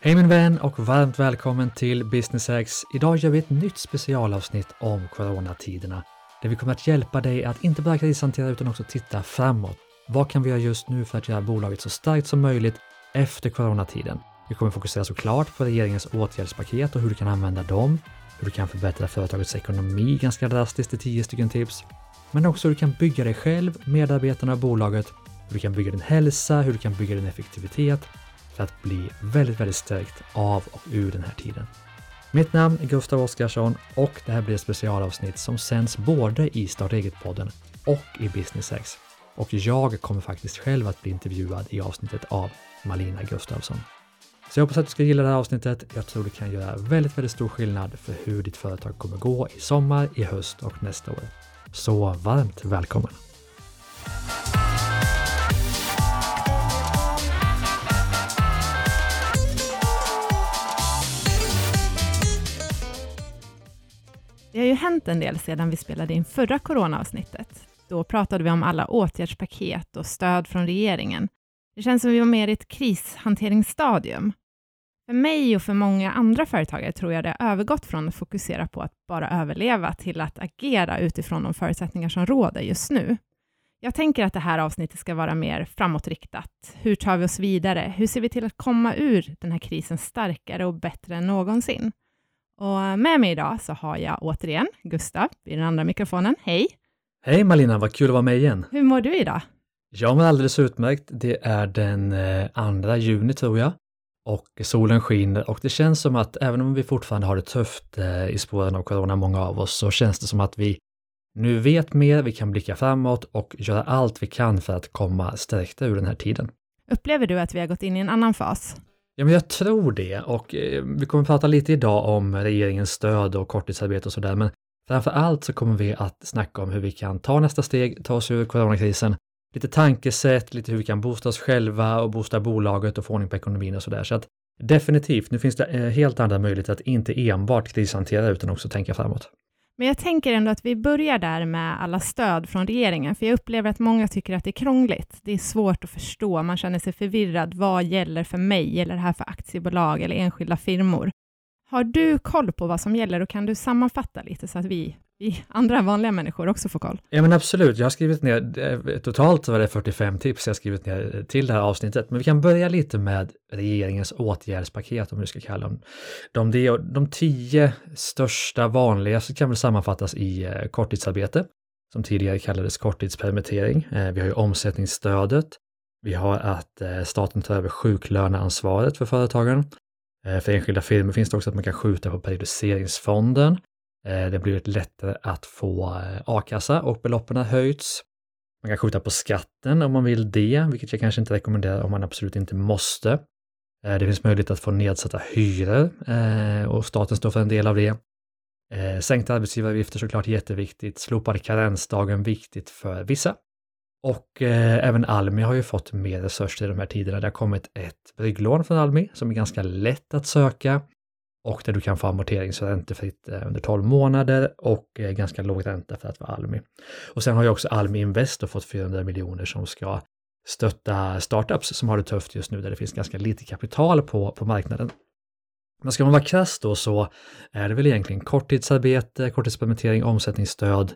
Hej min vän och varmt välkommen till Business X. Idag gör vi ett nytt specialavsnitt om coronatiderna där vi kommer att hjälpa dig att inte bara krishantera utan också titta framåt. Vad kan vi göra just nu för att göra bolaget så starkt som möjligt efter coronatiden? Vi kommer fokusera såklart på regeringens åtgärdspaket och hur du kan använda dem, hur du kan förbättra företagets ekonomi ganska drastiskt i tio stycken tips, men också hur du kan bygga dig själv, medarbetarna och bolaget, hur du kan bygga din hälsa, hur du kan bygga din effektivitet för att bli väldigt, väldigt stärkt av och ur den här tiden. Mitt namn är Gustav Oskarsson och det här blir ett specialavsnitt som sänds både i Start Eget-podden och i Business X. Och jag kommer faktiskt själv att bli intervjuad i avsnittet av Malina Gustavsson. Så jag hoppas att du ska gilla det här avsnittet. Jag tror det kan göra väldigt, väldigt stor skillnad för hur ditt företag kommer gå i sommar, i höst och nästa år. Så varmt välkommen! Det har ju hänt en del sedan vi spelade in förra coronaavsnittet. Då pratade vi om alla åtgärdspaket och stöd från regeringen. Det känns som vi var mer i ett krishanteringsstadium. För mig och för många andra företagare tror jag det har övergått från att fokusera på att bara överleva till att agera utifrån de förutsättningar som råder just nu. Jag tänker att det här avsnittet ska vara mer framåtriktat. Hur tar vi oss vidare? Hur ser vi till att komma ur den här krisen starkare och bättre än någonsin? Och med mig idag så har jag återigen Gustav vid den andra mikrofonen. Hej! Hej Malina, vad kul att vara med igen. Hur mår du idag? Jag mår alldeles utmärkt. Det är den 2 juni tror jag och solen skiner och det känns som att även om vi fortfarande har det tufft i spåren av corona, många av oss, så känns det som att vi nu vet mer, vi kan blicka framåt och göra allt vi kan för att komma stärkta ur den här tiden. Upplever du att vi har gått in i en annan fas? Ja, men jag tror det och eh, vi kommer prata lite idag om regeringens stöd och korttidsarbete och sådär, men framför allt så kommer vi att snacka om hur vi kan ta nästa steg, ta oss ur coronakrisen, lite tankesätt, lite hur vi kan boosta oss själva och boosta bolaget och få ordning på ekonomin och sådär. Så att definitivt, nu finns det eh, helt andra möjligheter att inte enbart krishantera utan också tänka framåt. Men jag tänker ändå att vi börjar där med alla stöd från regeringen, för jag upplever att många tycker att det är krångligt. Det är svårt att förstå, man känner sig förvirrad. Vad gäller för mig? Gäller det här för aktiebolag eller enskilda firmor? Har du koll på vad som gäller och kan du sammanfatta lite så att vi, andra vanliga människor också får koll? Ja men absolut, jag har skrivit ner, eh, totalt var det 45 tips jag har skrivit ner eh, till det här avsnittet, men vi kan börja lite med regeringens åtgärdspaket om du ska kalla dem. De, de, de tio största vanligaste kan väl sammanfattas i eh, korttidsarbete, som tidigare kallades korttidspermittering. Vi har ju omsättningsstödet, vi har att staten tar över sjuklöneansvaret för företagen. För enskilda firmor finns det också att man kan skjuta på periodiseringsfonden. Eh, det har blivit lättare att få eh, a-kassa och beloppen har höjts. Man kan skjuta på skatten om man vill det, vilket jag kanske inte rekommenderar om man absolut inte måste. Eh, det finns möjlighet att få nedsatta hyror och staten står för en del av det. Sänkta arbetsgivaravgifter såklart jätteviktigt. Slopad karensdagen viktigt för vissa. Och även Almi har ju fått mer resurser i de här tiderna. Det har kommit ett brygglån från Almi som är ganska lätt att söka och där du kan få amorterings och räntefritt eh, under 12 månader och eh, ganska låg ränta för att vara Almi. Och sen har ju också Almi Invest fått 400 miljoner som ska stötta startups som har det tufft just nu där det finns ganska lite kapital på, på marknaden. Men ska man vara krass då så är det väl egentligen korttidsarbete, korttidspermittering, omsättningsstöd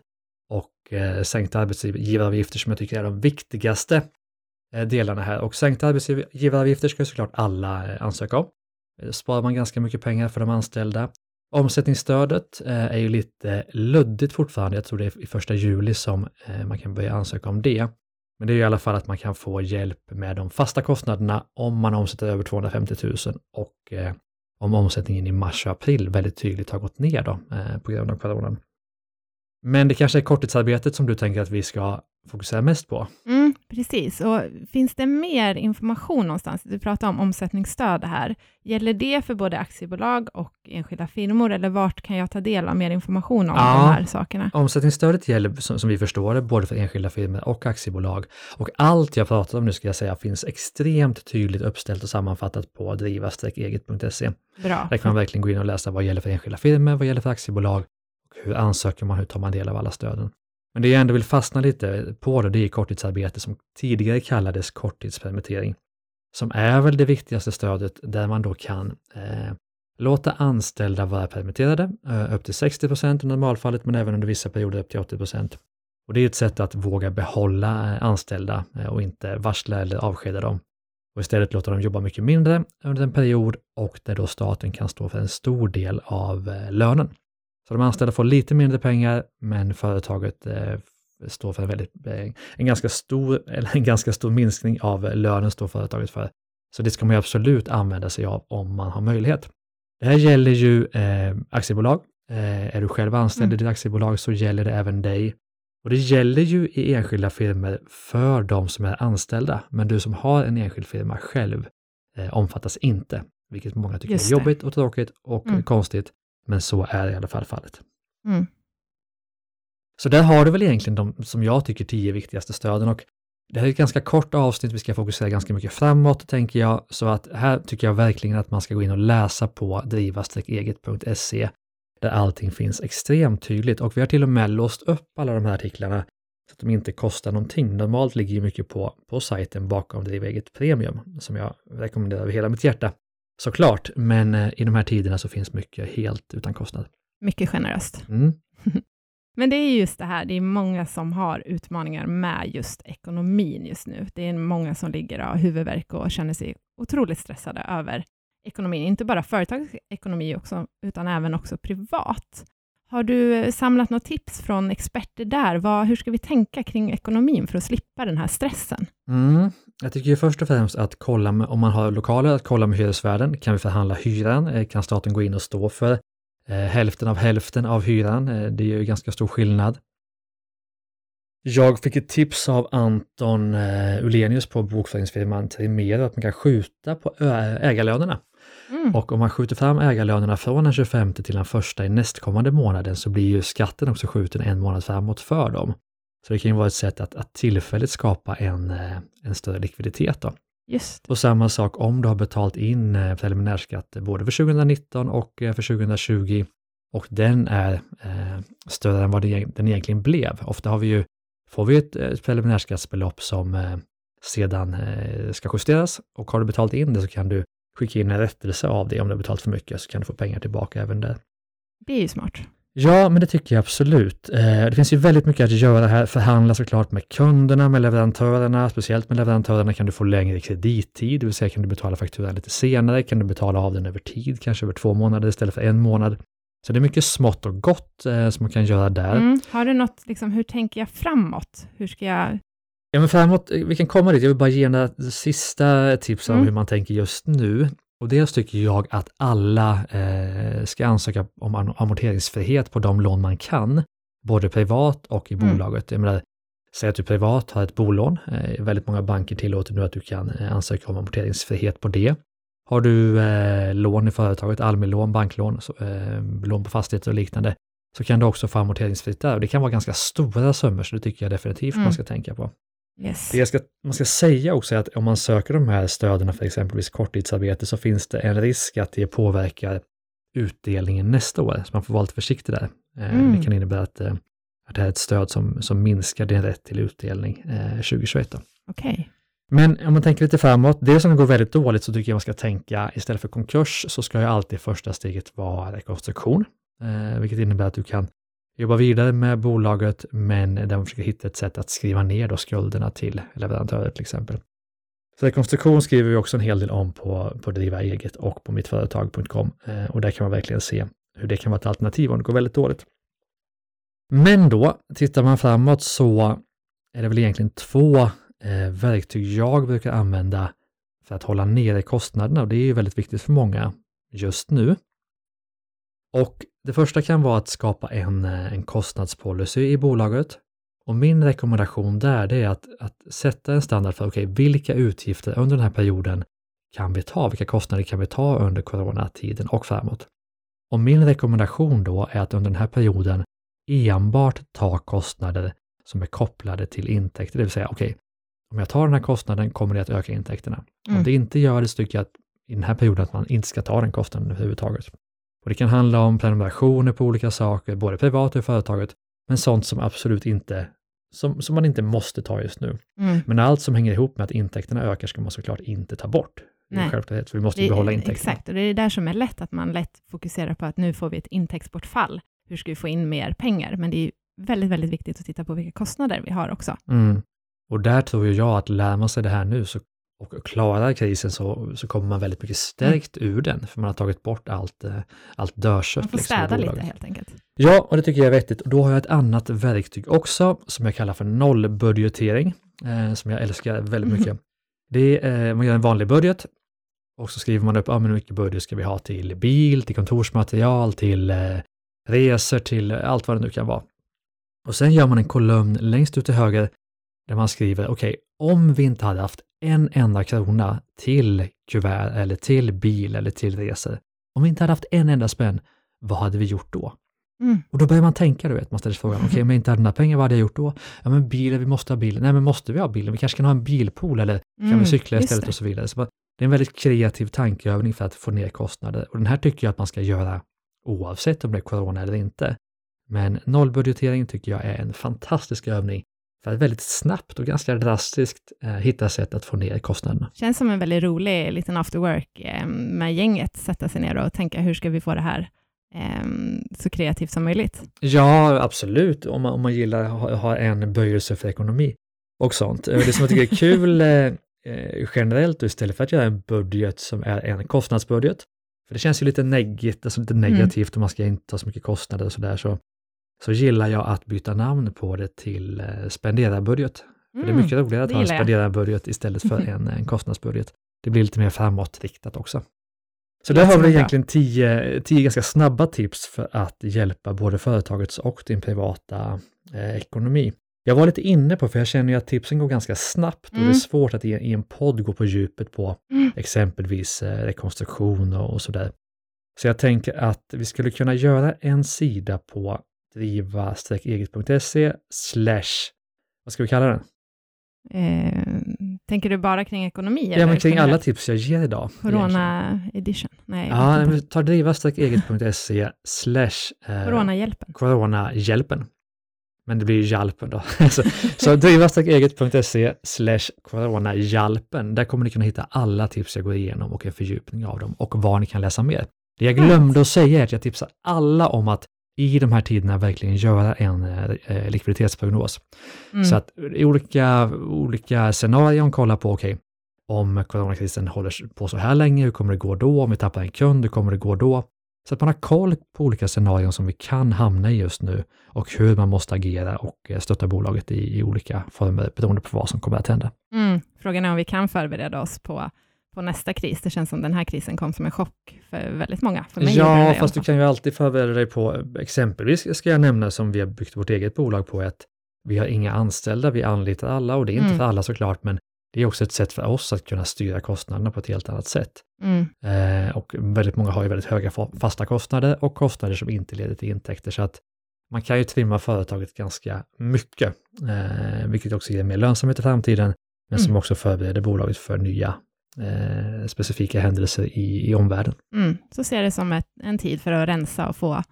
och eh, sänkta arbetsgivaravgifter som jag tycker är de viktigaste eh, delarna här. Och sänkta arbetsgivaravgifter ska såklart alla ansöka om. Eh, sparar man ganska mycket pengar för de anställda. Omsättningsstödet eh, är ju lite luddigt fortfarande. Jag tror det är i första juli som eh, man kan börja ansöka om det. Men det är i alla fall att man kan få hjälp med de fasta kostnaderna om man omsätter över 250 000 och om omsättningen i mars och april väldigt tydligt har gått ner då på grund av coronan. Men det kanske är korttidsarbetet som du tänker att vi ska fokusera mest på? Mm, precis, och finns det mer information någonstans? Du pratar om omsättningsstöd här. Gäller det för både aktiebolag och enskilda firmor, eller vart kan jag ta del av mer information om ja, de här sakerna? Omsättningsstödet gäller, som, som vi förstår det, både för enskilda firmor och aktiebolag. Och allt jag pratar om nu ska jag säga finns extremt tydligt uppställt och sammanfattat på driva-eget.se. Bra. Där kan man verkligen gå in och läsa vad gäller för enskilda firmor, vad gäller för aktiebolag hur ansöker man, hur tar man del av alla stöden? Men det jag ändå vill fastna lite på det, det är korttidsarbete som tidigare kallades korttidspermittering. som är väl det viktigaste stödet där man då kan eh, låta anställda vara permitterade eh, upp till 60 procent i normalfallet, men även under vissa perioder upp till 80 procent. Och det är ett sätt att våga behålla eh, anställda eh, och inte varsla eller avskeda dem och istället låta dem jobba mycket mindre under en period och där då staten kan stå för en stor del av eh, lönen. Så de anställda får lite mindre pengar, men företaget eh, står för en, väldigt, eh, en, ganska stor, eller en ganska stor minskning av lönen står företaget för. Så det ska man ju absolut använda sig av om man har möjlighet. Det här gäller ju eh, aktiebolag. Eh, är du själv anställd mm. i ditt aktiebolag så gäller det även dig. Och det gäller ju i enskilda firmor för de som är anställda, men du som har en enskild firma själv eh, omfattas inte, vilket många tycker är jobbigt och tråkigt och mm. konstigt, men så är i alla fall fallet. Mm. Så där har du väl egentligen de, som jag tycker, tio viktigaste stöden och det här är ett ganska kort avsnitt, vi ska fokusera ganska mycket framåt, tänker jag, så att här tycker jag verkligen att man ska gå in och läsa på driva-eget.se där allting finns extremt tydligt och vi har till och med låst upp alla de här artiklarna så att de inte kostar någonting. Normalt ligger ju mycket på, på sajten bakom Driva eget premium som jag rekommenderar över hela mitt hjärta. Såklart, men eh, i de här tiderna så finns mycket helt utan kostnad. Mycket generöst. Mm. men det är just det här, det är många som har utmaningar med just ekonomin just nu. Det är många som ligger och har huvudvärk och känner sig otroligt stressade över ekonomin, inte bara företagsekonomi också, utan även också privat. Har du eh, samlat något tips från experter där? Vad, hur ska vi tänka kring ekonomin för att slippa den här stressen? Mm. Jag tycker ju först och främst att kolla med, om man har lokaler, att kolla med hyresvärden. Kan vi förhandla hyran? Eh, kan staten gå in och stå för eh, hälften av hälften av hyran? Eh, det är ju ganska stor skillnad. Jag fick ett tips av Anton eh, Ulenius på bokföringsfirman Trimero att man kan skjuta på ägarlönerna. Mm. Och om man skjuter fram ägarlönerna från den 25 till den första i nästkommande månaden så blir ju skatten också skjuten en månad framåt för dem. Så det kan ju vara ett sätt att, att tillfälligt skapa en, eh, en större likviditet. Då. Just. Och samma sak om du har betalt in eh, preliminärskatt både för 2019 och eh, för 2020 och den är eh, större än vad den egentligen blev. Ofta har vi ju, får vi ett, ett preliminärskattsbelopp som eh, sedan eh, ska justeras och har du betalt in det så kan du skicka in en rättelse av det. Om du har betalat för mycket så kan du få pengar tillbaka även där. Det är ju smart. Ja, men det tycker jag absolut. Eh, det finns ju väldigt mycket att göra här. Förhandla såklart med kunderna, med leverantörerna. Speciellt med leverantörerna kan du få längre kredittid, det vill säga kan du betala fakturan lite senare, kan du betala av den över tid, kanske över två månader istället för en månad. Så det är mycket smått och gott eh, som man kan göra där. Mm. Har du något, liksom, hur tänker jag framåt? Hur ska jag Ja, men framåt, vi kan komma dit. Jag vill bara ge några sista tips om mm. hur man tänker just nu. Och dels tycker jag att alla eh, ska ansöka om amorteringsfrihet på de lån man kan, både privat och i mm. bolaget. Jag menar, säg att du privat har ett bolån. Eh, väldigt många banker tillåter nu att du kan eh, ansöka om amorteringsfrihet på det. Har du eh, lån i företaget, allmän lån, banklån, så, eh, lån på fastigheter och liknande, så kan du också få amorteringsfritt där. Och det kan vara ganska stora summor, så det tycker jag definitivt mm. man ska tänka på. Yes. Det ska, man ska säga också att om man söker de här stöden för exempelvis korttidsarbete så finns det en risk att det påverkar utdelningen nästa år, så man får vara lite försiktig där. Eh, mm. Det kan innebära att, eh, att det här är ett stöd som, som minskar din rätt till utdelning eh, 2021. Okay. Men om man tänker lite framåt, det som går väldigt dåligt så tycker jag man ska tänka istället för konkurs så ska ju alltid första steget vara rekonstruktion, eh, vilket innebär att du kan jobba vidare med bolaget, men där man försöker hitta ett sätt att skriva ner då skulderna till leverantörer till exempel. Så rekonstruktion skriver vi också en hel del om på, på Driva eget och på mittföretag.com eh, och där kan man verkligen se hur det kan vara ett alternativ om det går väldigt dåligt. Men då, tittar man framåt så är det väl egentligen två eh, verktyg jag brukar använda för att hålla nere kostnaderna och det är ju väldigt viktigt för många just nu. Och det första kan vara att skapa en, eh, en kostnadspolicy i bolaget. Och min rekommendation där det är att, att sätta en standard för okay, vilka utgifter under den här perioden kan vi ta? Vilka kostnader kan vi ta under coronatiden och framåt? Och min rekommendation då är att under den här perioden enbart ta kostnader som är kopplade till intäkter, det vill säga okej, okay, om jag tar den här kostnaden kommer det att öka intäkterna. Mm. Om det inte gör det så tycker jag att i den här perioden att man inte ska ta den kostnaden överhuvudtaget. Och det kan handla om prenumerationer på olika saker, både privat och i företaget, men sånt som absolut inte som, som man inte måste ta just nu. Mm. Men allt som hänger ihop med att intäkterna ökar ska man såklart inte ta bort. Det är Nej. självklarhet, för vi måste Det- behålla intäkterna. Exakt, och det är det där som är lätt, att man lätt fokuserar på att nu får vi ett intäktsbortfall. Hur ska vi få in mer pengar? Men det är väldigt, väldigt viktigt att titta på vilka kostnader vi har också. Mm. Och där tror jag att lär man sig det här nu så, och klarar krisen så, så kommer man väldigt mycket stärkt ur den, för man har tagit bort allt, eh, allt dörrött. Man får liksom, städa lite helt enkelt. Ja, och det tycker jag är vettigt. Och då har jag ett annat verktyg också, som jag kallar för nollbudgetering, eh, som jag älskar väldigt Mhm. mycket. Det är, eh, man gör en vanlig budget och så skriver man upp, ja men hur mycket budget ska vi ha till bil, till kontorsmaterial, till eh, resor, till allt vad det nu kan vara. Och sen gör man en kolumn längst ut till höger där man skriver, okej, om vi inte hade haft en enda krona till kuvert eller till bil eller till resor, om vi inte hade haft en enda spänn, vad hade vi gjort då? Mm. Och då börjar man tänka, du vet, man ställer sig frågan, okej, om jag inte hade några pengar, vad hade jag gjort då? Ja, men bilen, vi måste ha bilen. Nej, men måste vi ha bilen? Vi kanske kan ha en bilpool eller kan Mm, vi cykla istället och så vidare. Så det är en väldigt kreativ tankeövning för att få ner kostnader och den här tycker jag att man ska göra oavsett om det är corona eller inte. Men nollbudgetering tycker jag är en fantastisk övning för att väldigt snabbt och ganska drastiskt eh, hitta sätt att få ner kostnaderna. Känns som en väldigt rolig liten after work eh, med gänget, sätta sig ner och tänka hur ska vi få det här eh, så kreativt som möjligt. Ja, absolut, om man, om man gillar att ha, ha en böjelse för ekonomi och sånt. Eh, Det som jag tycker är kul eh, eh, generellt, istället för att göra en budget som är en kostnadsbudget, för det känns ju lite, negit, alltså lite negativt om man ska inte ha så mycket kostnader och sådär, så, så gillar jag att byta namn på det till eh, spenderarbudget. För det är mycket roligare att ha en spenderarbudget istället för en, en kostnadsbudget. Det blir lite mer framåtriktat också. Så där har vi egentligen tio, tio ganska snabba tips för att hjälpa både företagets och din privata eh, ekonomi. Jag var lite inne på, för jag känner ju att tipsen går ganska snabbt och det är Mm. svårt att i, i en podd gå på djupet på Mm. exempelvis eh, rekonstruktion och, och sådär. Så jag tänker att vi skulle kunna göra en sida på driva-eget.se slash, vad ska vi kalla den? Eh, tänker du bara kring ekonomi? Ja, eller men kring alla tips jag ger idag. Corona edition? Nej, Ja, vet men ta driva-eget.se slash eh, Coronahjälpen. coronahjälpen. Men det blir ju hjälpen då. så så driva-eget.se slash coronahjälpen. Där kommer ni kunna hitta alla tips jag går igenom och en fördjupning av dem och var ni kan läsa mer. Det jag glömde att säga är att jag tipsar alla om att i de här tiderna verkligen göra en eh, likviditetsprognos. Mm. Så att i olika, olika scenarion kolla på, okej, om coronakrisen håller på så här länge, hur kommer det gå då? Om vi tappar en kund, hur kommer det gå då? Så att man har koll på olika scenarion som vi kan hamna i just nu och hur man måste agera och eh, stötta bolaget i, i olika former beroende på vad som kommer att hända. Mm. Frågan är om vi kan förbereda oss på, på nästa kris. Det känns som den här krisen kom som en chock för väldigt många. För mig Ja, fast du kan ju alltid förbereda dig på, exempelvis ska jag nämna som vi har byggt vårt eget bolag på, att vi har inga anställda, vi anlitar alla och det är inte Mm. för alla såklart, men det är också ett sätt för oss att kunna styra kostnaderna på ett helt annat sätt. Mm. Eh, och väldigt många har ju väldigt höga fa- fasta kostnader och kostnader som inte leder till intäkter. Så att man kan ju trimma företaget ganska mycket, eh, vilket också ger mer lönsamhet i framtiden, men som Mm. också förbereder bolaget för nya eh, specifika händelser i, i omvärlden. Mm. Så ser det som ett, en tid för att rensa och få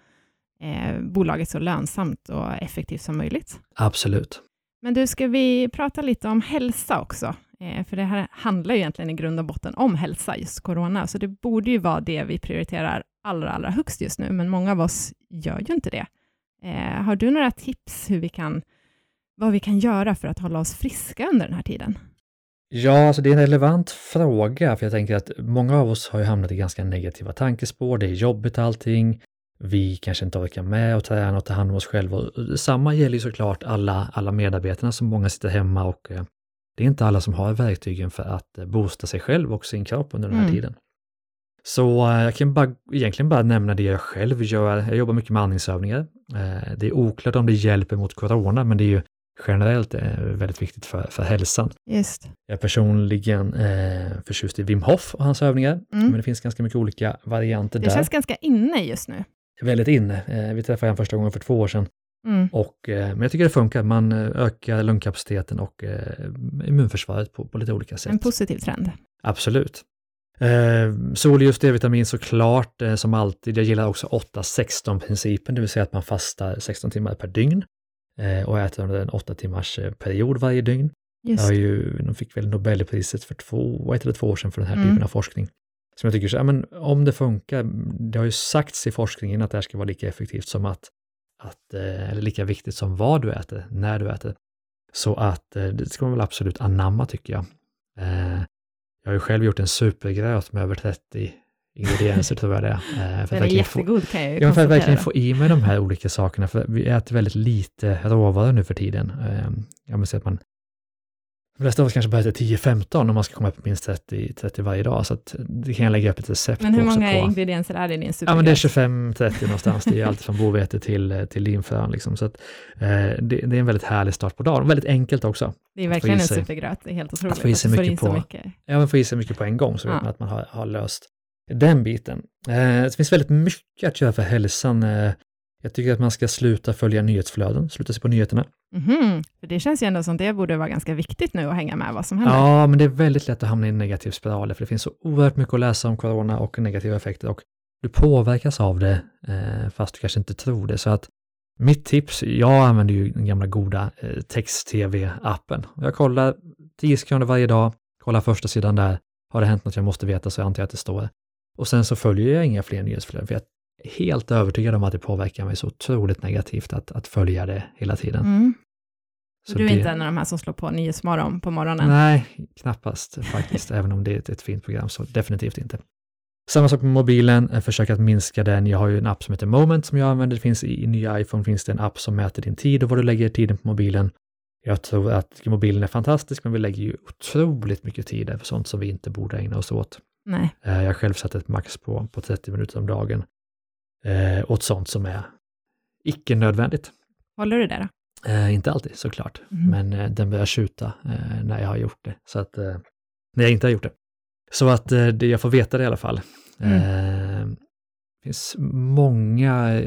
eh, bolaget så lönsamt och effektivt som möjligt. Absolut. Men du, ska vi prata lite om hälsa också? Eh, för det här handlar ju egentligen i grund och botten om hälsa, just corona, så det borde ju vara det vi prioriterar allra, allra högst just nu, men många av oss gör ju inte det. Eh, har du några tips hur vi kan, vad vi kan göra för att hålla oss friska under den här tiden? Ja, alltså det är en relevant fråga, för jag tänker att många av oss har ju hamnat i ganska negativa tankespår. Det är jobbigt allting. Vi kanske inte orkar med att träna och ta hand om oss själva. Samma gäller ju såklart alla, alla medarbetarna som många sitter hemma och eh, det är inte alla som har verktygen för att eh, boosta sig själv och sin kropp under den här Mm. tiden. Så eh, jag kan bara, egentligen bara nämna det jag själv gör. Jag jobbar mycket med andningsövningar. Det är oklart om det hjälper mot corona, men det är ju generellt eh, väldigt viktigt för, för hälsan. Just. Jag är personligen eh, förtjust i Wim Hof och hans övningar, Mm. men det finns ganska mycket olika varianter Det där. känns ganska inne just nu. Väldigt inne. Eh, vi träffade honom första gången för två år sedan, Mm. och, eh, men jag tycker det funkar. Man eh, ökar lungkapaciteten och eh, immunförsvaret på, på lite olika sätt. En positiv trend. Absolut. Eh, solljus, D-vitamin såklart, eh, som alltid. Jag gillar också 8-16-principen, det vill säga att man fastar 16 timmar per dygn. Eh, och äter under en åtta timmars eh, period varje dygn. Just. Jag har ju, de fick väl Nobelpriset för två, ett eller två år sedan för den här Mm. typen av forskning. Som jag tycker, så, ja, men om det funkar, det har ju sagts i forskningen att det här ska vara lika effektivt som att, att eh, eller lika viktigt som vad du äter, när du äter. Så att det ska man väl absolut anamma tycker jag. Jag har ju själv gjort en supergröt med över 30 ingredienser tror jag det är. Eh, för Den är verkligen få- jättegod kan jag ju Ja, för att verkligen få i mig de här olika sakerna, för vi äter väldigt lite råvaror nu för tiden. Eh, Jag vill säga att man, de flesta av oss kanske bara äter 10-15 om man ska komma upp på minst 30, 30 varje dag, så att det kan jag lägga upp ett recept Men hur på många på. ingredienser är det i din Ja, men det är supergröt? 25-30 någonstans. Det är allt från bovete till, eh, till linfrön. Liksom. Så att, eh, det, det är en väldigt härlig start på dagen. Väldigt enkelt också. Det är få verkligen i en sig- supergröt. Det är helt otroligt. få i sig att mycket på- mycket. Ja, får i sig mycket på en gång så vet Ja. man att man har, har löst den biten. Eh, det finns väldigt mycket att göra för hälsan. Eh, jag tycker att man ska sluta följa nyhetsflöden, sluta se på nyheterna. Mhm. För det känns ju ändå som det borde vara ganska viktigt nu att hänga med vad som händer. Ja, men det är väldigt lätt att hamna i en negativ spiral, för det finns så oerhört mycket att läsa om corona och negativa effekter och du påverkas av det, eh, fast du kanske inte tror det. Så att mitt tips, jag använder ju den gamla goda text-tv-appen. Jag kollar 10 sekunder varje dag, kollar första sidan där, har det hänt något jag måste veta så jag antar jag att det står. Och sen så följer jag inga fler nyhetsflöden, för jag är helt övertygad om att det påverkar mig så otroligt negativt att, att följa det hela tiden. Mm. Så du är det- inte en av de här som slår på Nyhetsmorgon på morgonen? Nej, knappast faktiskt, även om det är ett, ett fint program, så definitivt inte. Samma sak med mobilen, eh, försök att minska den. Jag har ju en app som heter Moment som jag använder. Det finns i, i nya iPhone finns det en app som mäter din tid och vad du lägger tiden på mobilen. Jag tror att mobilen är fantastisk, men vi lägger ju otroligt mycket tid för sånt som vi inte borde ägna oss åt. Nej. Eh, Jag själv satt ett max på, på 30 minuter om dagen eh, åt sånt som är icke nödvändigt. Håller du det då? Eh, inte alltid såklart, Mhm. men eh, den börjar tjuta eh, när jag har gjort det. Så att, eh, när jag inte har gjort det. Så att eh, det, jag får veta det i alla fall. Mm. Det finns många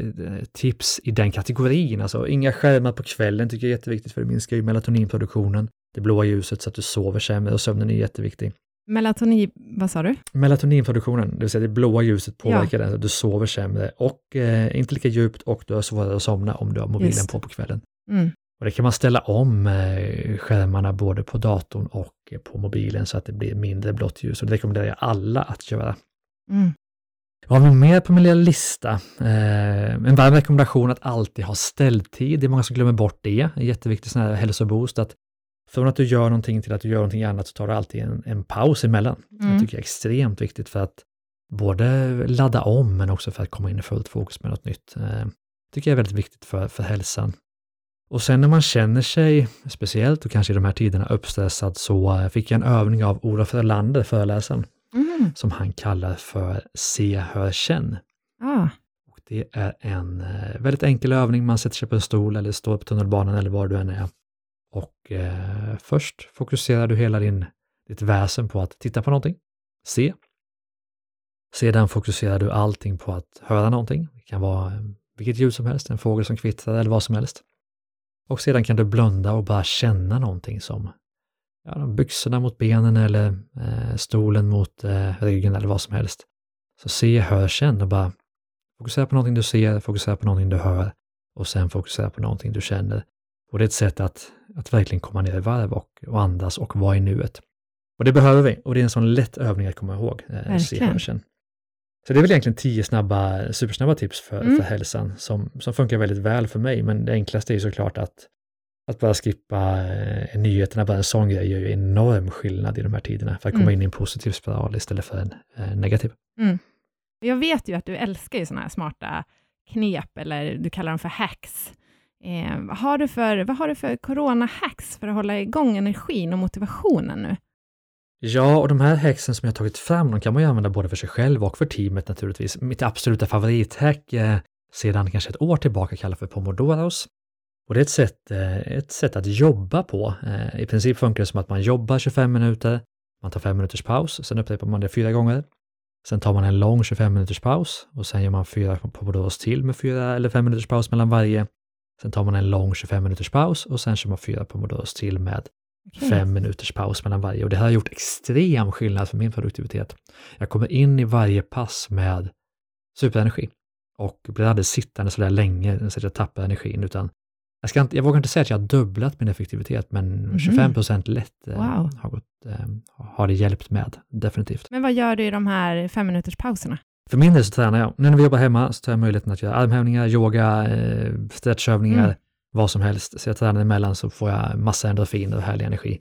tips i den kategorin. Alltså, inga skärmar på kvällen tycker jag är jätteviktigt för det minskar ju melatoninproduktionen. Det blåa ljuset så att du sover sämre och sömnen är jätteviktig. Melatoni, vad sa du? Melatoninproduktionen, det vill säga det blåa ljuset påverkar den så att du sover sämre och eh, inte lika djupt och du har svårare att somna om du har mobilen Just. på på kvällen. Mm. Och det kan man ställa om eh, skärmarna både på datorn och eh, på mobilen så att det blir mindre blått ljus och det rekommenderar jag alla att göra. Mm. Vad har vi mer på min lilla lista? Eh, en varm rekommendation att alltid ha ställtid. Det är många som glömmer bort det. En jätteviktig sån här hälsoboost att från att du gör någonting till att du gör någonting annat så tar du alltid en, en paus emellan. Mm. Det tycker jag är extremt viktigt för att både ladda om men också för att komma in i fullt fokus med något nytt. Eh, tycker jag är väldigt viktigt för, för hälsan. Och sen när man känner sig, speciellt och kanske i de här tiderna, uppstressad så eh, fick jag en övning av Olof Erlander, föreläsaren, Mm. som han kallar för se, hör, känn. Ah. Och det är en eh, väldigt enkel övning, man sätter sig på en stol eller står på tunnelbanan eller var du än är. Och eh, först fokuserar du hela din, ditt väsen på att titta på någonting, se. Sedan fokuserar du allting på att höra någonting. Det kan vara eh, vilket ljud som helst, en fågel som kvittrar eller vad som helst. Och sedan kan du blunda och bara känna någonting som ja, byxorna mot benen eller eh, stolen mot eh, ryggen eller vad som helst. Så se, hör, känn och bara fokusera på någonting du ser, fokusera på någonting du hör och sen fokusera på någonting du känner. Och det är ett sätt att, att verkligen komma ner i varv och, och andas och vara i nuet. Och det behöver vi och det är en sån lätt övning att komma ihåg. Eh, se. Så det är väl egentligen tio snabba, supersnabba tips för, Mm. för hälsan som, som funkar väldigt väl för mig. Men det enklaste är ju såklart att, att bara skippa eh, nyheterna, bara en sån grej gör ju enorm skillnad i de här tiderna för att komma Mm. in i en positiv spiral istället för en eh, negativ. Jag vet ju att du älskar ju sådana här smarta knep, eller du kallar dem för hacks. Eh, vad, har du för, vad har du för corona-hacks för att hålla igång energin och motivationen nu? Ja, och de här hacksen som jag har tagit fram, de kan man ju använda både för sig själv och för teamet naturligtvis. Mitt absoluta favorithack eh, sedan kanske ett år tillbaka kallas för Pomodoros. Och det är ett sätt, eh, ett sätt att jobba på. Eh, I princip funkar det som att man jobbar 25 minuter, man tar 5 minuters paus, sen upprepar man det fyra gånger. Sen tar man en lång 25 minuters paus och sen gör man fyra Pomodoros till med fyra eller fem minuters paus mellan varje. Sen tar man en lång 25 minuters paus och sen kör man fyra Pomodoros till med Okej. fem minuters paus mellan varje och det här har gjort extrem skillnad för min produktivitet. Jag kommer in i varje pass med superenergi och blir aldrig sittande så där länge så att jag tappar energin utan jag, ska inte, jag vågar inte säga att jag har dubblat min effektivitet, men Mhm. 25 procent lätt eh, Wow. har, gått, eh, har det hjälpt med, definitivt. Men vad gör du i de här fem minuters pauserna? För min del så tränar jag. Nu när vi jobbar hemma så tar jag möjligheten att göra armhävningar, yoga, eh, stretchövningar, Mm. vad som helst. Så jag tränar emellan så får jag massa endorfiner och härlig energi.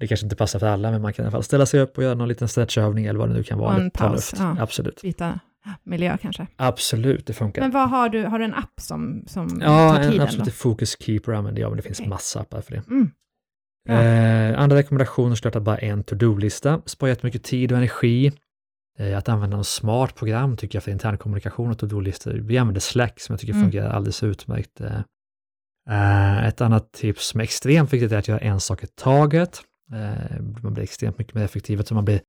Det kanske inte passar för alla, men man kan i alla fall ställa sig upp och göra någon liten stretchövning eller vad det nu kan vara. Och en paus, ja. Absolut. Byta miljö kanske? Absolut, det funkar. Men vad har du, har du en app som, som ja, tar en tiden absolut då? Focus Keeper använder jag, men det finns Okej. massa appar för det. Mm. Ja. Eh, andra rekommendationer att bara en to-do-lista. Sparar jättemycket tid och energi. Eh, att använda en smart program tycker jag för intern kommunikation och to-do-listor. Vi använder Slack som jag tycker Mm. fungerar alldeles utmärkt. Eh, eh, ett annat tips som är extremt viktigt är att göra en sak i taget. Man blir extremt mycket mer effektiv, så man blir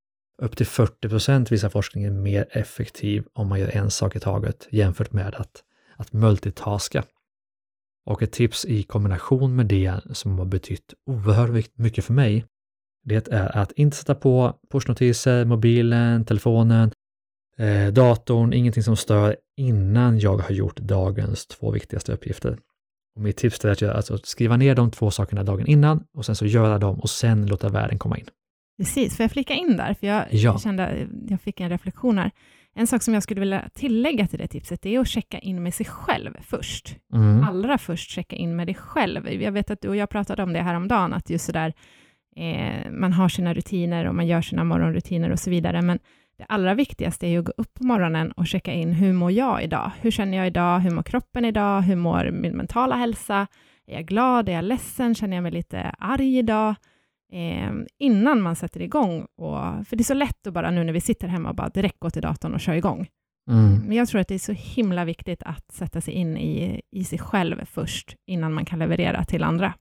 upp till 40 procent visar forskningen mer effektiv om man gör en sak i taget jämfört med att, att multitaska. Och ett tips i kombination med det som har betytt oerhört mycket för mig, det är att inte sätta på pushnotiser, mobilen, telefonen, eh, datorn, ingenting som stör innan jag har gjort dagens två viktigaste uppgifter. Och mitt tips är att göra, alltså, skriva ner de två sakerna dagen innan och sen så göra dem och sen låta världen komma in. Precis, får jag flika in där? För jag Ja. kände, jag fick en reflektion här. En sak som jag skulle vilja tillägga till det tipset, det är att checka in med sig själv först. Mm. Allra först checka in med dig själv. Jag vet att du och jag pratade om det här om dagen, att just sådär, eh, man har sina rutiner och man gör sina morgonrutiner och så vidare, men det allra viktigaste är ju att gå upp på morgonen och checka in, hur mår jag idag? Hur känner jag idag? Hur mår kroppen idag? Hur mår min mentala hälsa? Är jag glad? Är jag ledsen? Känner jag mig lite arg idag? Eh, innan man sätter igång. Och, för det är så lätt att bara nu när vi sitter hemma och bara direkt gå till datorn och köra igång. Mm. Men jag tror att det är så himla viktigt att sätta sig in i, i sig själv först, innan man kan leverera till andra.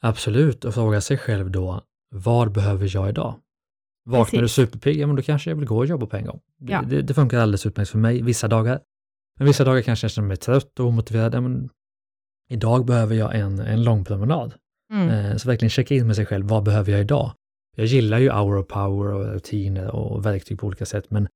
Absolut, och fråga sig själv då, vad behöver jag idag? Vaknar du superpigg, ja men då kanske jag vill gå och jobba på en gång. Det, Ja. det, det funkar alldeles utmärkt för mig vissa dagar. Men vissa dagar kanske jag känner mig trött och omotiverad. Ja, men idag behöver jag en, en lång promenad. Mm. Eh, så verkligen checka in med sig själv, vad behöver jag idag? Jag gillar ju hour of power och rutiner och verktyg på olika sätt, men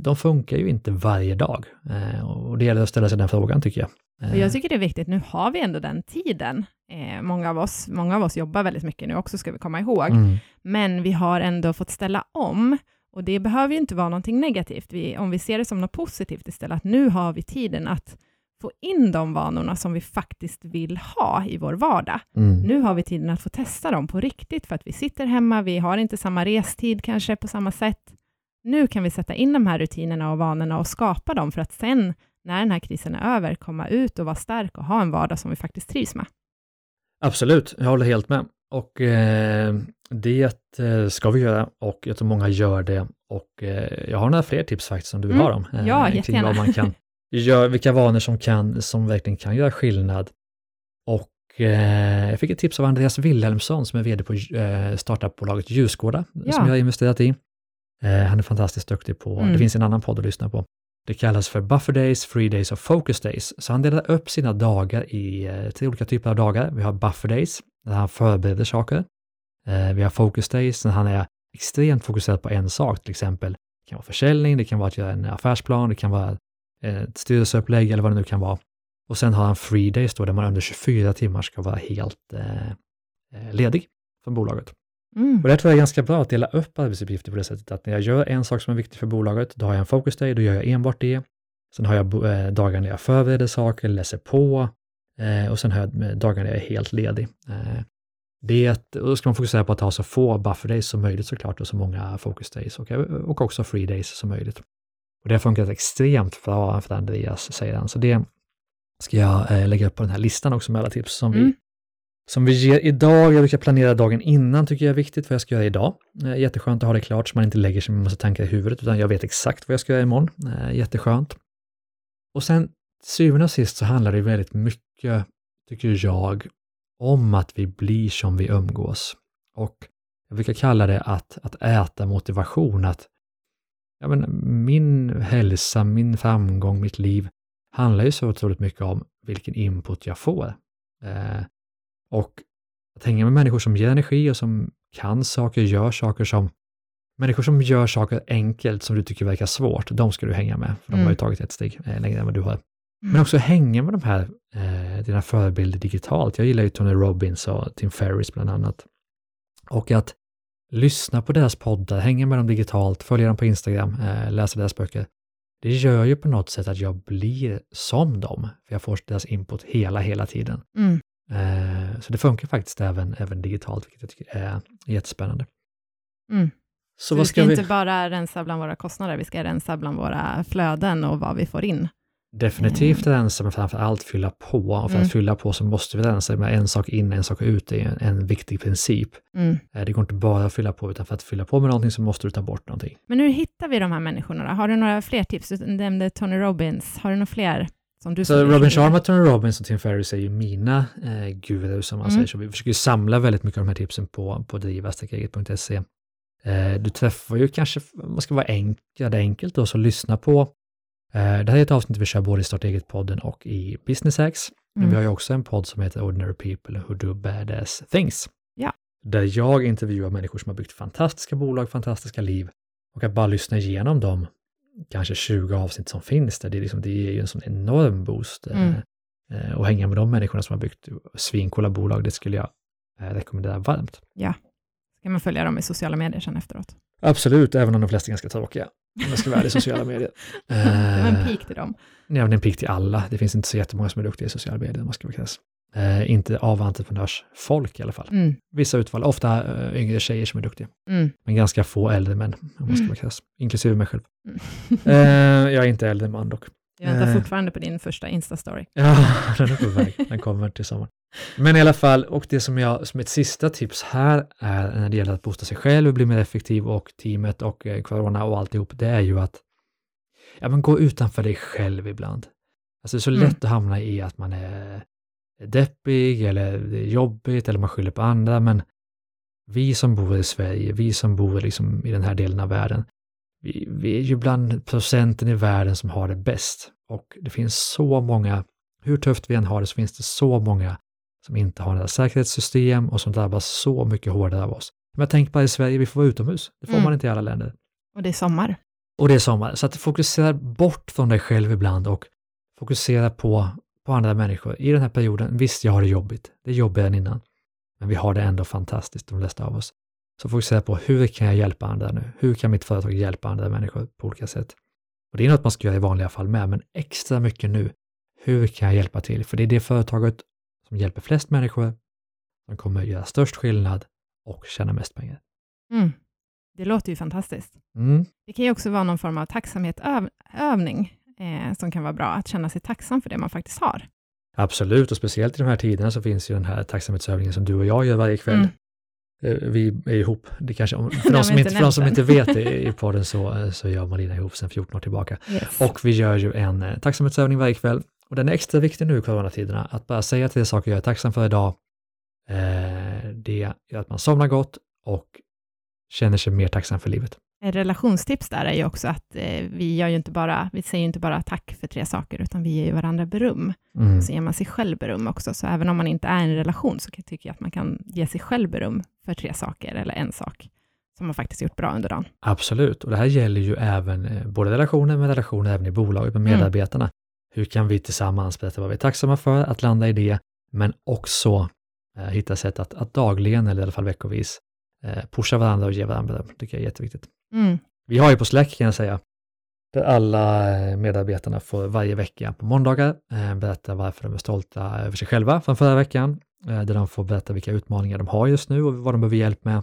de funkar ju inte varje dag. Eh, och det gäller att ställa sig den frågan tycker jag. Eh, Och jag tycker det är viktigt, nu har vi ändå den tiden. Eh, många, av oss, många av oss jobbar väldigt mycket nu också, ska vi komma ihåg. mm, Men vi har ändå fått ställa om, och det behöver ju inte vara någonting negativt. Vi, om vi ser det som något positivt istället, att nu har vi tiden att få in de vanorna som vi faktiskt vill ha i vår vardag. mm, Nu har vi tiden att få testa dem på riktigt, för att vi sitter hemma, vi har inte samma restid kanske på samma sätt. Nu kan vi sätta in de här rutinerna och vanorna och skapa dem, för att sen, när den här krisen är över, komma ut och vara stark och ha en vardag som vi faktiskt trivs med. Absolut, jag håller helt med. Och eh, det eh, ska vi göra och jag tror många gör det. Och eh, jag har några fler tips faktiskt om du vill Mm. ha dem. eh, Ja, jättegärna. Vad man kan göra, vilka vanor som, kan, som verkligen kan göra skillnad. Och eh, jag fick ett tips av Andreas Wilhelmsson som är vd på eh, startupbolaget Ljusgårda, Ja. som jag har investerat i. Han är fantastiskt duktig på, Mm. det finns en annan podd att lyssna på. Det kallas för buffer days, free days och focus days. Så han delar upp sina dagar i eh, tre olika typer av dagar. Vi har buffer days, där han förbereder saker. Eh, vi har focus days, när han är extremt fokuserad på en sak, till exempel. Det kan vara försäljning, det kan vara att göra en affärsplan, det kan vara eh, ett styrelseupplägg eller vad det nu kan vara. Och sen har han free days då, där man under 24 timmar ska vara helt ledig från bolaget. Mm. Och det tror jag är ganska bra att dela upp arbetsuppgifter på det sättet att när jag gör en sak som är viktig för bolaget, då har jag en focus day, då gör jag enbart det. Sen har jag eh, dagar när jag förbereder saker, läser på eh, och sen har jag eh, dagar när jag är helt ledig. Det är att, och då ska man fokusera på att ha så få buffer days som möjligt såklart och så många focus days och, och också free days som möjligt. Och det har funkat extremt bra för Andreas, säger han. Så det ska jag lägga upp på den här listan också med alla tips som vi Mm som vi ger idag. Jag brukar planera dagen innan, tycker jag är viktigt, vad jag ska göra idag. Eh, jätteskönt att ha det klart så man inte lägger sig med massa tankar i huvudet, utan jag vet exakt vad jag ska göra imorgon. Eh, jätteskönt. Och sen, till syvende och sist så handlar det väldigt mycket, tycker jag, om att vi blir som vi umgås. Och jag brukar kalla det att, att äta motivation, att ja, men, min hälsa, min framgång, mitt liv handlar ju så otroligt mycket om vilken input jag får. Eh, och att hänga med människor som ger energi och som kan saker, gör saker som Människor som gör saker enkelt som du tycker verkar svårt, de ska du hänga med, för de Mm. har ju tagit ett steg eh, längre än vad du har. Men också hänga med de här, eh, dina förebilder digitalt. Jag gillar ju Tony Robbins och Tim Ferriss bland annat. Och att lyssna på deras poddar, hänga med dem digitalt, följa dem på Instagram, eh, läsa deras böcker. Det gör ju på något sätt att jag blir som dem, för jag får deras input hela, hela tiden. Mm. Eh, så det funkar faktiskt även, även digitalt, vilket jag tycker är jättespännande. Mm. Så, Så vi ska ska vi... inte bara rensa bland våra kostnader, vi ska rensa bland våra flöden och vad vi får in. Definitivt rensa, men framför allt fylla på. Och för Mm. att fylla på så måste vi rensa med en sak in, en sak ut. Är en, en viktig princip. Mm. Eh, Det går inte bara att fylla på, utan för att fylla på med någonting så måste du ta bort någonting. Men hur hittar vi de här människorna då? Har du några fler tips? Du nämnde Tony Robbins. Har du några fler Så Robin vilja- Sharma, Tony Robbins och Tim Ferriss är ju mina eh, gurus som man Mm. säger. Så vi försöker samla väldigt mycket av de här tipsen på, på driva-eget.se. Eh, du träffar ju kanske, om man ska vara enk, göra det enkelt då, så lyssna på. Eh, det här är ett avsnitt vi kör både i Starta eget-podden och i Business Hacks. Men Mm. vi har ju också en podd som heter Ordinary People Who Do Badass Things. Ja. Där jag intervjuar människor som har byggt fantastiska bolag, fantastiska liv. Och att bara lyssna igenom dem, kanske 20 avsnitt som finns där, det, är liksom, det ger ju en sån enorm boost. eh, Mm. eh, Och hänga med de människorna som har byggt svincoola bolag, det skulle jag eh, rekommendera varmt. Ska man följa dem i sociala medier sen efteråt? Absolut, även om de flesta är ganska tråkiga. Om jag ska vara i sociala medier. Det var en Eh, pik till dem. Ja, det är en pik till alla. Det finns inte så jättemånga som är duktiga i sociala medier, om man ska vara krass. Eh, inte av entreprenörsfolk i alla fall. Mm. Vissa utval, ofta eh, yngre tjejer som är duktiga. Mm. Men ganska få äldre män, om man ska vara krass. Inklusive mig själv. Mm. Eh, jag är inte äldre man dock. Jag väntar Eh. fortfarande på din första Insta-story. Ja, den är på väg. Den kommer till sommaren. Men i alla fall, och det som jag, som ett sista tips här är när det gäller att boosta sig själv och bli mer effektiv och teamet och eh, corona och alltihop, det är ju att ja, men gå utanför dig själv ibland. Alltså det är så Mm. lätt att hamna i att man är deppig eller det är jobbigt eller man skyller på andra, men vi som bor i Sverige, vi som bor liksom i den här delen av världen, vi, vi är ju bland procenten i världen som har det bäst. Och det finns så många, hur tufft vi än har det, så finns det så många som inte har några säkerhetssystem och som drabbas så mycket hårdare av oss. Men jag tänker bara i Sverige, vi får vara utomhus. Det får Mm. man inte i alla länder. Och det är sommar. Och det är sommar, så att fokusera bort från dig själv ibland och fokusera på, på andra människor. I den här perioden, visst jag har det jobbigt, det är jobbigare än innan, men vi har det ändå fantastiskt, de flesta av oss. Så fokusera på hur kan jag hjälpa andra nu? Hur kan mitt företag hjälpa andra människor på olika sätt? Och det är något man ska göra i vanliga fall med, men extra mycket nu. Hur kan jag hjälpa till? För det är det företaget som hjälper flest människor, som kommer göra störst skillnad och tjäna mest pengar. Mm. Det låter ju fantastiskt. Mm. Det kan ju också vara någon form av tacksamhetsövning eh, som kan vara bra, att känna sig tacksam för det man faktiskt har. Absolut, och speciellt i de här tiderna så finns ju den här tacksamhetsövningen som du och jag gör varje kväll. Mm. Eh, Vi är ihop, det kanske, för de som, inte för de som inte vet i podden så, eh, så gör Malina ihop sedan 14 år tillbaka. Yes. Och vi gör ju en eh, tacksamhetsövning varje kväll. Och den är extra viktig nu i coronatiderna, att bara säga tre saker jag är tacksam för idag. Eh, det gör att man somnar gott och känner sig mer tacksam för livet. Relationstips där är ju också att eh, vi gör ju inte bara, vi säger ju inte bara tack för tre saker, utan vi ger ju varandra beröm. Mm. Så ger man sig själv beröm också. Så även om man inte är i en relation, så tycker jag att man kan ge sig själv beröm för tre saker, eller en sak, som man faktiskt gjort bra under dagen. Absolut, och det här gäller ju även eh, både relationer, men relationer även i bolaget med Mm. medarbetarna. Hur kan vi tillsammans berätta vad vi är tacksamma för, att landa i det, men också eh, hitta sätt att, att dagligen, eller i alla fall veckovis, eh, pusha varandra och ge varandra beröm. Det tycker jag är jätteviktigt. Mm. Vi har ju på Slack kan jag säga, där alla eh, medarbetarna får varje vecka på måndagar eh, berätta varför de är stolta över sig själva från förra veckan, eh, där de får berätta vilka utmaningar de har just nu och vad de behöver hjälp med.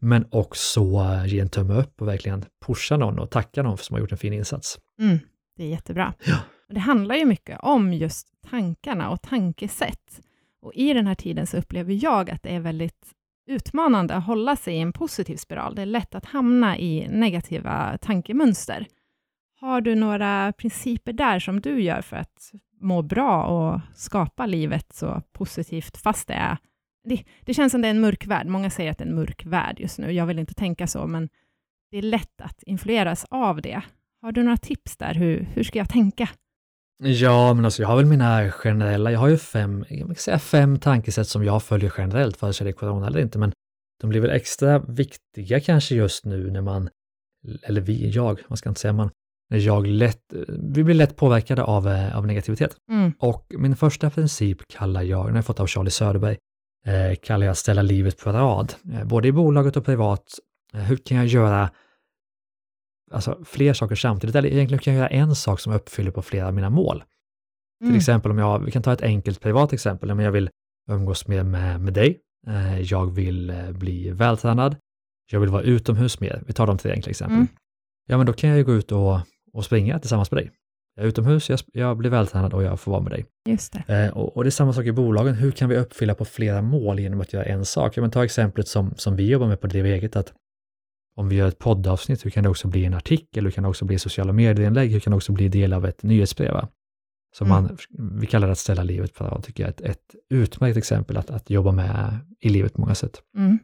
Men också ge en tumme upp och verkligen pusha någon och tacka någon som har gjort en fin insats. Mm. Det är jättebra. Ja. Det handlar ju mycket om just tankarna och tankesätt. Och i den här tiden så upplever jag att det är väldigt utmanande att hålla sig i en positiv spiral. Det är lätt att hamna i negativa tankemönster. Har du några principer där som du gör för att må bra och skapa livet så positivt, fast det är... Det, det känns som det är en mörk värld. Många säger att det är en mörk värld just nu. Jag vill inte tänka så, men det är lätt att influeras av det. Har du några tips där? Hur, hur ska jag tänka? Ja, men alltså jag har väl mina generella, jag har ju fem, jag kan säga fem tankesätt som jag följer generellt, vare sig det är corona eller inte, men de blir väl extra viktiga kanske just nu när man, eller vi, jag, man ska inte säga man, när jag lätt, vi blir lätt påverkade av, eh, av negativitet. Mm. Och min första princip kallar jag, den har jag fått av Charlie Söderberg, eh, kallar jag att ställa livet på rad. Eh, både i bolaget och privat. Eh, hur kan jag göra alltså, fler saker samtidigt? Eller egentligen kan jag göra en sak som uppfyller på flera av mina mål. Mm. Till exempel om jag, vi kan ta ett enkelt privat exempel, om jag vill umgås mer med, med dig, eh, jag vill eh, bli vältränad, jag vill vara utomhus mer, vi tar de tre enkla exemplen. Mm. Ja, men då kan jag ju gå ut och, och springa tillsammans med dig. Jag är utomhus, jag, jag blir vältränad och jag får vara med dig. Just det. Eh, och, och det är samma sak i bolagen, hur kan vi uppfylla på flera mål genom att göra en sak? Ja, men ta exemplet som, som vi jobbar med på Driv eget, att om vi gör ett poddavsnitt, hur kan det också bli en artikel, hur kan det också bli sociala medieinlägg, hur kan det också bli del av ett nyhetsbrev? va? Så Mm. man, vi kallar det att ställa livet på rad, tycker jag, ett, ett utmärkt exempel att, att jobba med i livet på många sätt. Mm.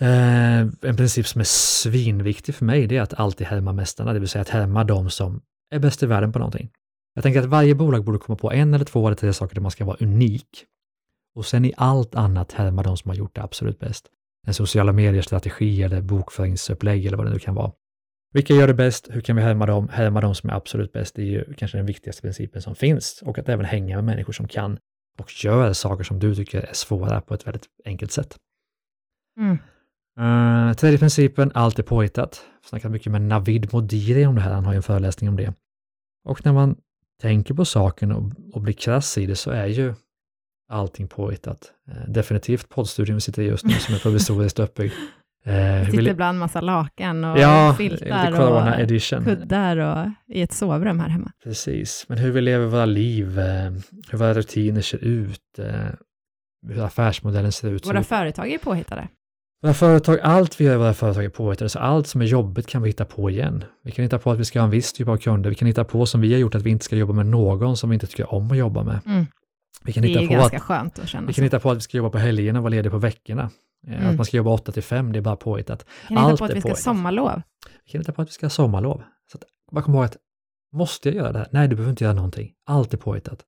Eh, en princip som är svinviktig för mig, det är att alltid härma mästarna, det vill säga att härma de som är bäst i världen på någonting. Jag tänker att varje bolag borde komma på en eller två eller tre saker där man ska vara unik. Och sen i allt annat härma de som har gjort det absolut bäst. En sociala medier-strategi eller bokföringsupplägg eller vad det nu kan vara. Vilka gör det bäst? Hur kan vi härma dem? Härma de som är absolut bäst. Det är ju kanske den viktigaste principen som finns. Och att även hänga med människor som kan och gör saker som du tycker är svåra på ett väldigt enkelt sätt. Mm. Uh, tredje principen, allt är påhittat. Snackat mycket med Navid Modiri om det här, han har ju en föreläsning om det. Och när man tänker på saken och, och blir krass i det så är ju allting påhittat. Eh, definitivt poddstudion vi sitter i just nu som är provisoriskt uppbyggd. Eh, hur sitter vill- ibland massa lakan och ja, filtar och edition. kuddar och i ett sovrum här hemma. Precis, men hur vi lever våra liv, eh, hur våra rutiner ser ut, hur affärsmodellen ser ut. Våra vi- företag är påhittade. Våra företag, allt vi gör i våra företag är påhittade, så allt som är jobbigt kan vi hitta på igen. Vi kan hitta på att vi ska ha en viss typ av kunder, vi kan hitta på som vi har gjort att vi inte ska jobba med någon som vi inte tycker om att jobba med. Mm. Vi kan, Det hitta är på ganska att, skönt att känna vi så. kan hitta på att vi ska jobba på helgerna och vara lediga på veckorna. Eh, Mm. Att man ska jobba 8 till 5, det är bara påhittat. Kan hitta allt på att vi ska ha sommarlov. Vi kan hitta på att vi ska ha sommarlov. Så att, bara kom ihåg att, måste jag göra det här? Nej, du behöver inte göra någonting. Allt är påhittat.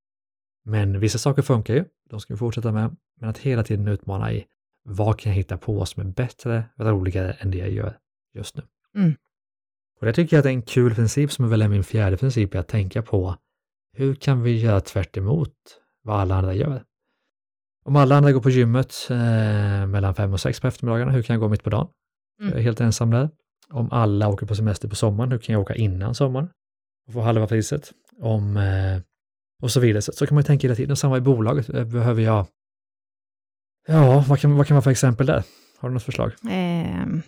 Men vissa saker funkar ju, de ska vi fortsätta med. Men att hela tiden utmana i, vad kan jag hitta på som är bättre, roligare än det jag gör just nu? Mm. Och det tycker jag att är en kul princip som är väl min fjärde princip, är att tänka på hur kan vi göra tvärt emot vad alla andra gör? Om alla andra går på gymmet eh, mellan fem och sex på eftermiddagarna, hur kan jag gå mitt på dagen? Mm. Jag är helt ensam där. Om alla åker på semester på sommaren, hur kan jag åka innan sommaren? Och få halva priset. Om, eh, och så vidare. Så, så kan man tänka hela tiden. Och samma i bolaget. Eh, Behöver jag... Ja, vad kan, vad kan man få exempel där? Har du något förslag? Ehm,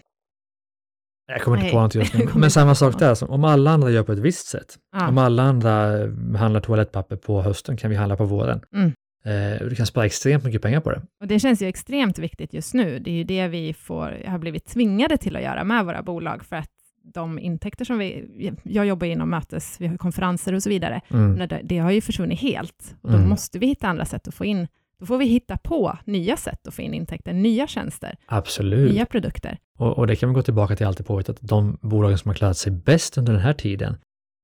Jag kommer inte Nej, på något just nu. Men inte samma sak där. Som om alla andra gör på ett visst sätt. ja. Om alla andra eh, handlar toalettpapper på hösten kan vi handla på våren. Mm. Eh, du kan spara extremt mycket pengar på det. Och det känns ju extremt viktigt just nu. Det är ju det vi får, har blivit tvingade till att göra med våra bolag, för att de intäkter som vi... Jag jobbar inom mötes, vi har konferenser och så vidare. Mm. Det har ju försvunnit helt. Och då Mm. måste vi hitta andra sätt att få in... Då får vi hitta på nya sätt att få in intäkter, nya tjänster, Absolut. nya produkter. Och, och det kan vi gå tillbaka till alltid påhittat. De bolagen som har klarat sig bäst under den här tiden,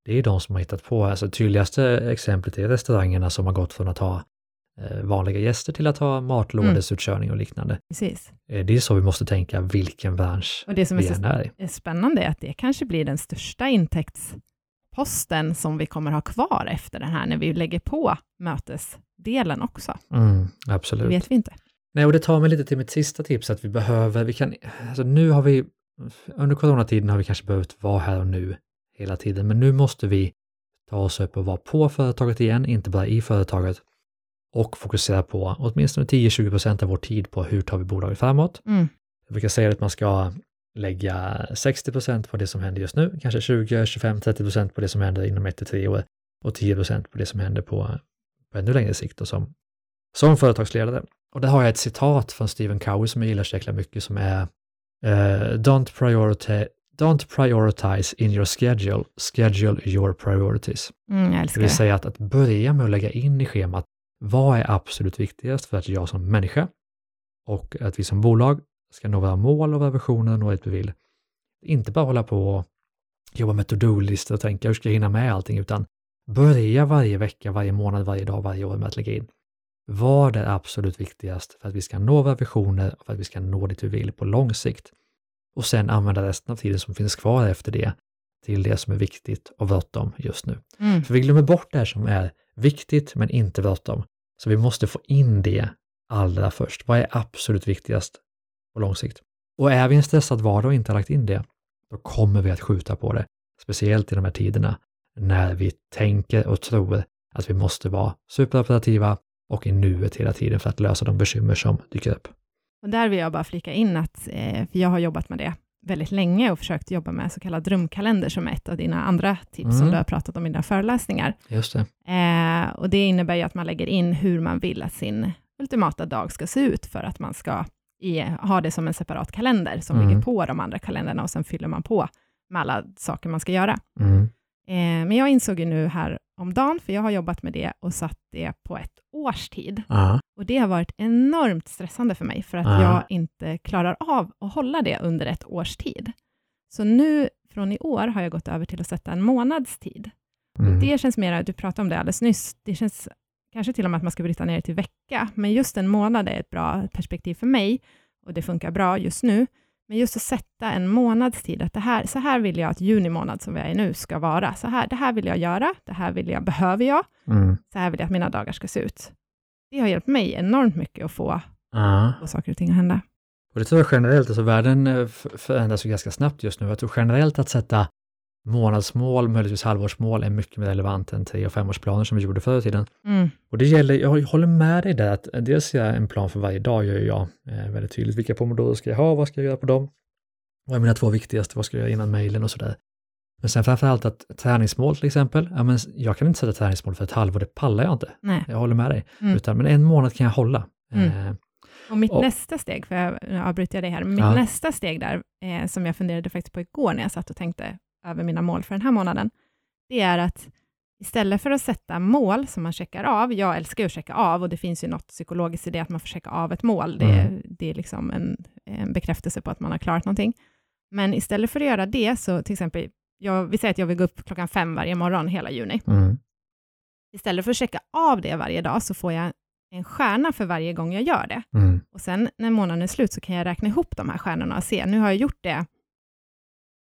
det är de som har hittat på, alltså tydligaste exemplet är restaurangerna som har gått från att ha eh, vanliga gäster till att ha matlådesutkörning och liknande. Precis. Eh, det är så vi måste tänka vilken bransch Och det som är vi är i. är spännande är att det kanske blir den största intäktsposten som vi kommer ha kvar efter den här, när vi lägger på mötesdelen också. Mm, Det absolut. vet vi inte. Nej, och det tar mig lite till mitt sista tips att vi behöver, vi kan, alltså nu har vi, under coronatiden har vi kanske behövt vara här och nu hela tiden, men nu måste vi ta oss upp och vara på företaget igen, inte bara i företaget, och fokusera på åtminstone 10-20% av vår tid på hur tar vi bolaget framåt. Mm. Jag brukar säga att man ska lägga 60% på det som händer just nu, kanske 20, 25, 30% på det som händer inom 1-3 år och 10% på det som händer på, på ännu längre sikt och som, som företagsledare. Och där har jag ett citat från Stephen Cowey som jag gillar så jäkla mycket som är eh, don't, prioritize, don't prioritize in your schedule, schedule your priorities. Mm, jag Det vill säga att, att börja med att lägga in i schemat vad är absolut viktigast för att jag som människa och att vi som bolag ska nå våra mål och våra visioner och dit vi vill. Inte bara hålla på och jobba med to-do-listor och tänka hur ska jag hinna med allting, utan börja varje vecka, varje månad, varje dag, varje år med att lägga in vad är absolut viktigast för att vi ska nå våra visioner och för att vi ska nå dit vi vill på lång sikt. Och sen använda resten av tiden som finns kvar efter det till det som är viktigt och bråttom just nu. Mm. För vi glömmer bort det här som är viktigt men inte bråttom. Så vi måste få in det allra först. Vad är absolut viktigast på lång sikt? Och är vi en stressad vardag och inte har lagt in det, då kommer vi att skjuta på det. Speciellt i de här tiderna när vi tänker och tror att vi måste vara superoperativa och i nuet hela tiden för att lösa de bekymmer som dyker upp. Och där vill jag bara flika in att, eh, för jag har jobbat med det väldigt länge och försökt jobba med så kallad drömkalender som ett av dina andra tips Mm. som du har pratat om i dina föreläsningar. Just det. Eh, och det innebär ju att man lägger in hur man vill att sin ultimata dag ska se ut för att man ska i, ha det som en separat kalender som Mm. ligger på de andra kalendrarna och sen fyller man på med alla saker man ska göra. Mm. Eh, men jag insåg ju nu här om dagen, för jag har jobbat med det och satt det på ett års tid. Ja. Och det har varit enormt stressande för mig, för att Ja. jag inte klarar av att hålla det under ett års tid. Så nu, från i år, har jag gått över till att sätta en månads tid. Mm. Det känns mer, du pratade om det alldeles nyss, det känns kanske till och med att man ska bryta ner det till vecka, men just en månad är ett bra perspektiv för mig, och det funkar bra just nu. Men just att sätta en månads tid, att det här, så här vill jag att juni månad som vi är i nu ska vara. Så här, det här vill jag göra, det här vill jag, behöver jag, Mm. så här vill jag att mina dagar ska se ut. Det har hjälpt mig enormt mycket att få, Ja. få saker och ting att hända. Och det tror jag generellt, alltså världen eh, förändras ju ganska snabbt just nu. Jag tror generellt att sätta månadsmål, möjligtvis halvårsmål, är mycket mer relevant än tre och femårsplaner som vi gjorde förr i tiden. Mm. Och det gäller, jag håller med dig där, att dels är en plan för varje dag gör jag eh, väldigt tydligt. Vilka pomodoro ska jag ha, vad ska jag göra på dem? Vad är mina två viktigaste, vad ska jag göra innan mejlen och sådär. Men sen framförallt att träningsmål till exempel, ja, men jag kan inte sätta träningsmål för ett halvår, det pallar jag inte. Nej. Jag håller med dig. Mm. Utan, men en månad kan jag hålla. Mm. Eh, Och mitt Och- nästa steg, för jag nu avbryter jag dig här, mitt Ja. nästa steg där, eh, som jag funderade faktiskt på igår när jag satt och tänkte över mina mål för den här månaden, det är att istället för att sätta mål som man checkar av, jag älskar att checka av och det finns ju något psykologiskt i det att man får checka av ett mål, det, Mm. det är liksom en, en bekräftelse på att man har klarat någonting. Men istället för att göra det, så till exempel, jag, vi säger att jag vill gå upp klockan fem varje morgon hela juni. mm. Istället för att checka av det varje dag, så får jag en stjärna för varje gång jag gör det. Mm. Och sen när månaden är slut så kan jag räkna ihop de här stjärnorna och se, nu har jag gjort det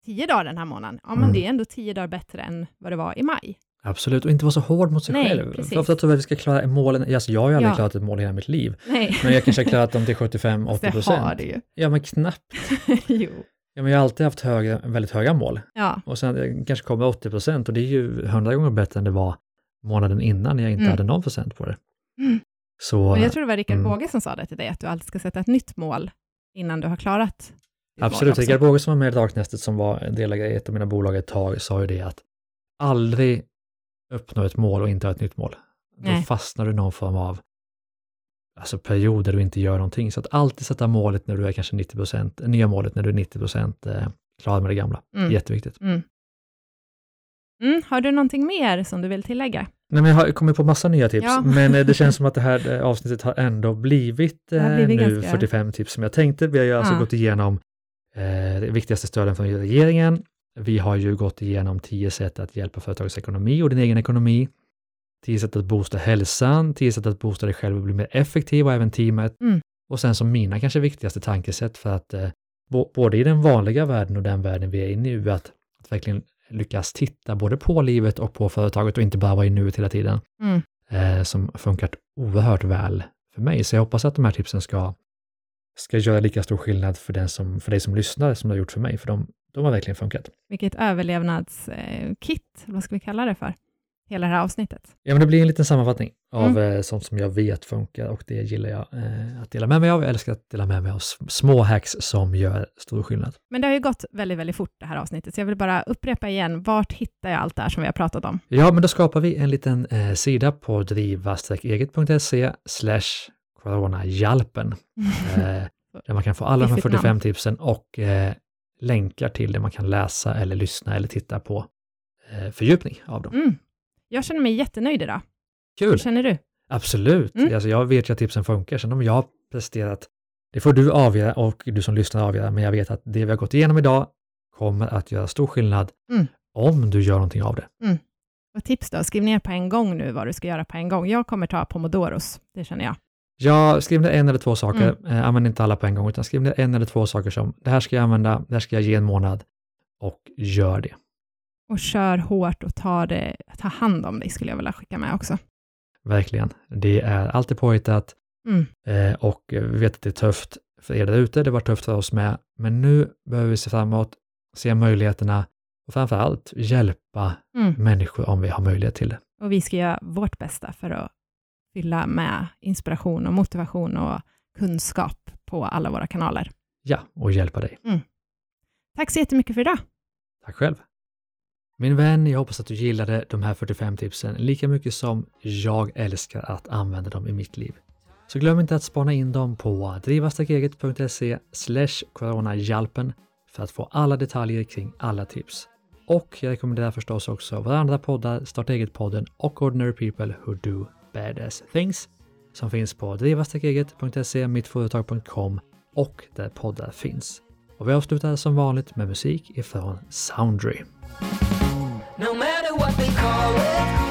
tio dagar den här månaden. Ja, men Mm. det är ändå tio dagar bättre än vad det var i maj. Absolut, och inte vara så hård mot sig Nej, själv. precis. För ofta tror jag att vi ska klara målen, alltså jag har ju aldrig Ja. klarat ett mål i hela mitt liv, Nej, men jag kanske har klarat dem till 75-80 det har procent. du ju. Ja, men knappt. jo. Ja, men jag har alltid haft höga, väldigt höga mål. Ja, Och sen kanske kommer 80 procent och det är ju hundra gånger bättre än det var månaden innan när jag inte Mm. hade någon procent på det. Mm. Så och jag tror det var Rickard Mm. Båge som sa det till dig, att du alltid ska sätta ett nytt mål innan du har klarat absolut. Rickard Båge som var med i Darknestet som var delägare i ett av mina bolag ett tag sa ju det att aldrig uppnå ett mål och inte ha ett nytt mål. Då Nej. fastnar du i någon form av alltså period där du inte gör någonting. Så att alltid sätta målet när du är kanske 90 procent, nya målet när du är 90 procent eh, klar med det gamla. Mm. Jätteviktigt. Mm. Mm, har du någonting mer som du vill tillägga? Nej, men jag har kommit på massa nya tips, Ja. men eh, det känns som att det här eh, avsnittet har ändå blivit, har blivit nu ganska- 45 tips som jag tänkte. Vi har ju alltså Ja. gått igenom eh, viktigaste stöden från regeringen. Vi har ju gått igenom 10 sätt att hjälpa företagets ekonomi och din egen ekonomi. 10 sätt att boosta hälsan, 10 sätt att boosta dig själv och bli mer effektiv och även teamet. Mm. Och sen som mina kanske viktigaste tankesätt för att eh, både i den vanliga världen och den världen vi är i nu, att, att verkligen lyckas titta både på livet och på företaget och inte bara vara i nuet hela tiden Mm. eh, som funkat oerhört väl för mig. Så jag hoppas att de här tipsen ska, ska göra lika stor skillnad för, den som, för dig som lyssnar som det har gjort för mig, för de, de har verkligen funkat. Vilket överlevnadskit, vad ska vi kalla det för? Hela det här avsnittet. Ja, men det blir en liten sammanfattning av Mm. eh, sånt som jag vet funkar och det gillar jag eh, att dela med mig av. Jag älskar att dela med mig av små hacks som gör stor skillnad. Men det har ju gått väldigt, väldigt fort det här avsnittet, så jag vill bara upprepa igen, vart hittar jag allt det här som vi har pratat om? Ja, men då skapar vi en liten eh, sida på driva-eget.se coronahjälpen. Eh, där man kan få alla de här Fiffigt 45 namn. tipsen och eh, länkar till det man kan läsa eller lyssna eller titta på eh, fördjupning av dem. Mm. Jag känner mig jättenöjd idag. Hur Kul! känner du? Absolut! Mm. Alltså, jag vet ju att tipsen funkar, sen om jag har presterat, det får du avgöra och du som lyssnar avgöra, men jag vet att det vi har gått igenom idag kommer att göra stor skillnad Mm. om du gör någonting av det. Och tips då, skriv ner på en gång nu vad du ska göra på en gång. Jag kommer ta pomodoros, det känner jag. Jag skriv ner en eller två saker, Mm. eh, använd inte alla på en gång, utan skriv ner en eller två saker som det här ska jag använda, det här ska jag ge en månad och gör det. Och kör hårt och ta, det, ta hand om dig, skulle jag vilja skicka med också. Verkligen. Det är alltid påhittat Mm. eh, och vi vet att det är tufft för er där ute. Det var tufft för oss med, men nu behöver vi se framåt, se möjligheterna och framför allt hjälpa Mm. människor om vi har möjlighet till det. Och vi ska göra vårt bästa för att fylla med inspiration och motivation och kunskap på alla våra kanaler. Ja, och hjälpa dig. Tack så jättemycket för idag. Tack själv. Min vän, jag hoppas att du gillade de här 45 tipsen lika mycket som jag älskar att använda dem i mitt liv. Så glöm inte att spana in dem på drivastarkeget.se coronahjälpen för att få alla detaljer kring alla tips. Och jag rekommenderar förstås också våra andra poddar, Starta eget-podden och Ordinary People Who Do Badass Things som finns på drivastarkeget.se, mittföretag.com och där poddar finns. Och vi avslutar som vanligt med musik ifrån Soundry. No matter what they call it, no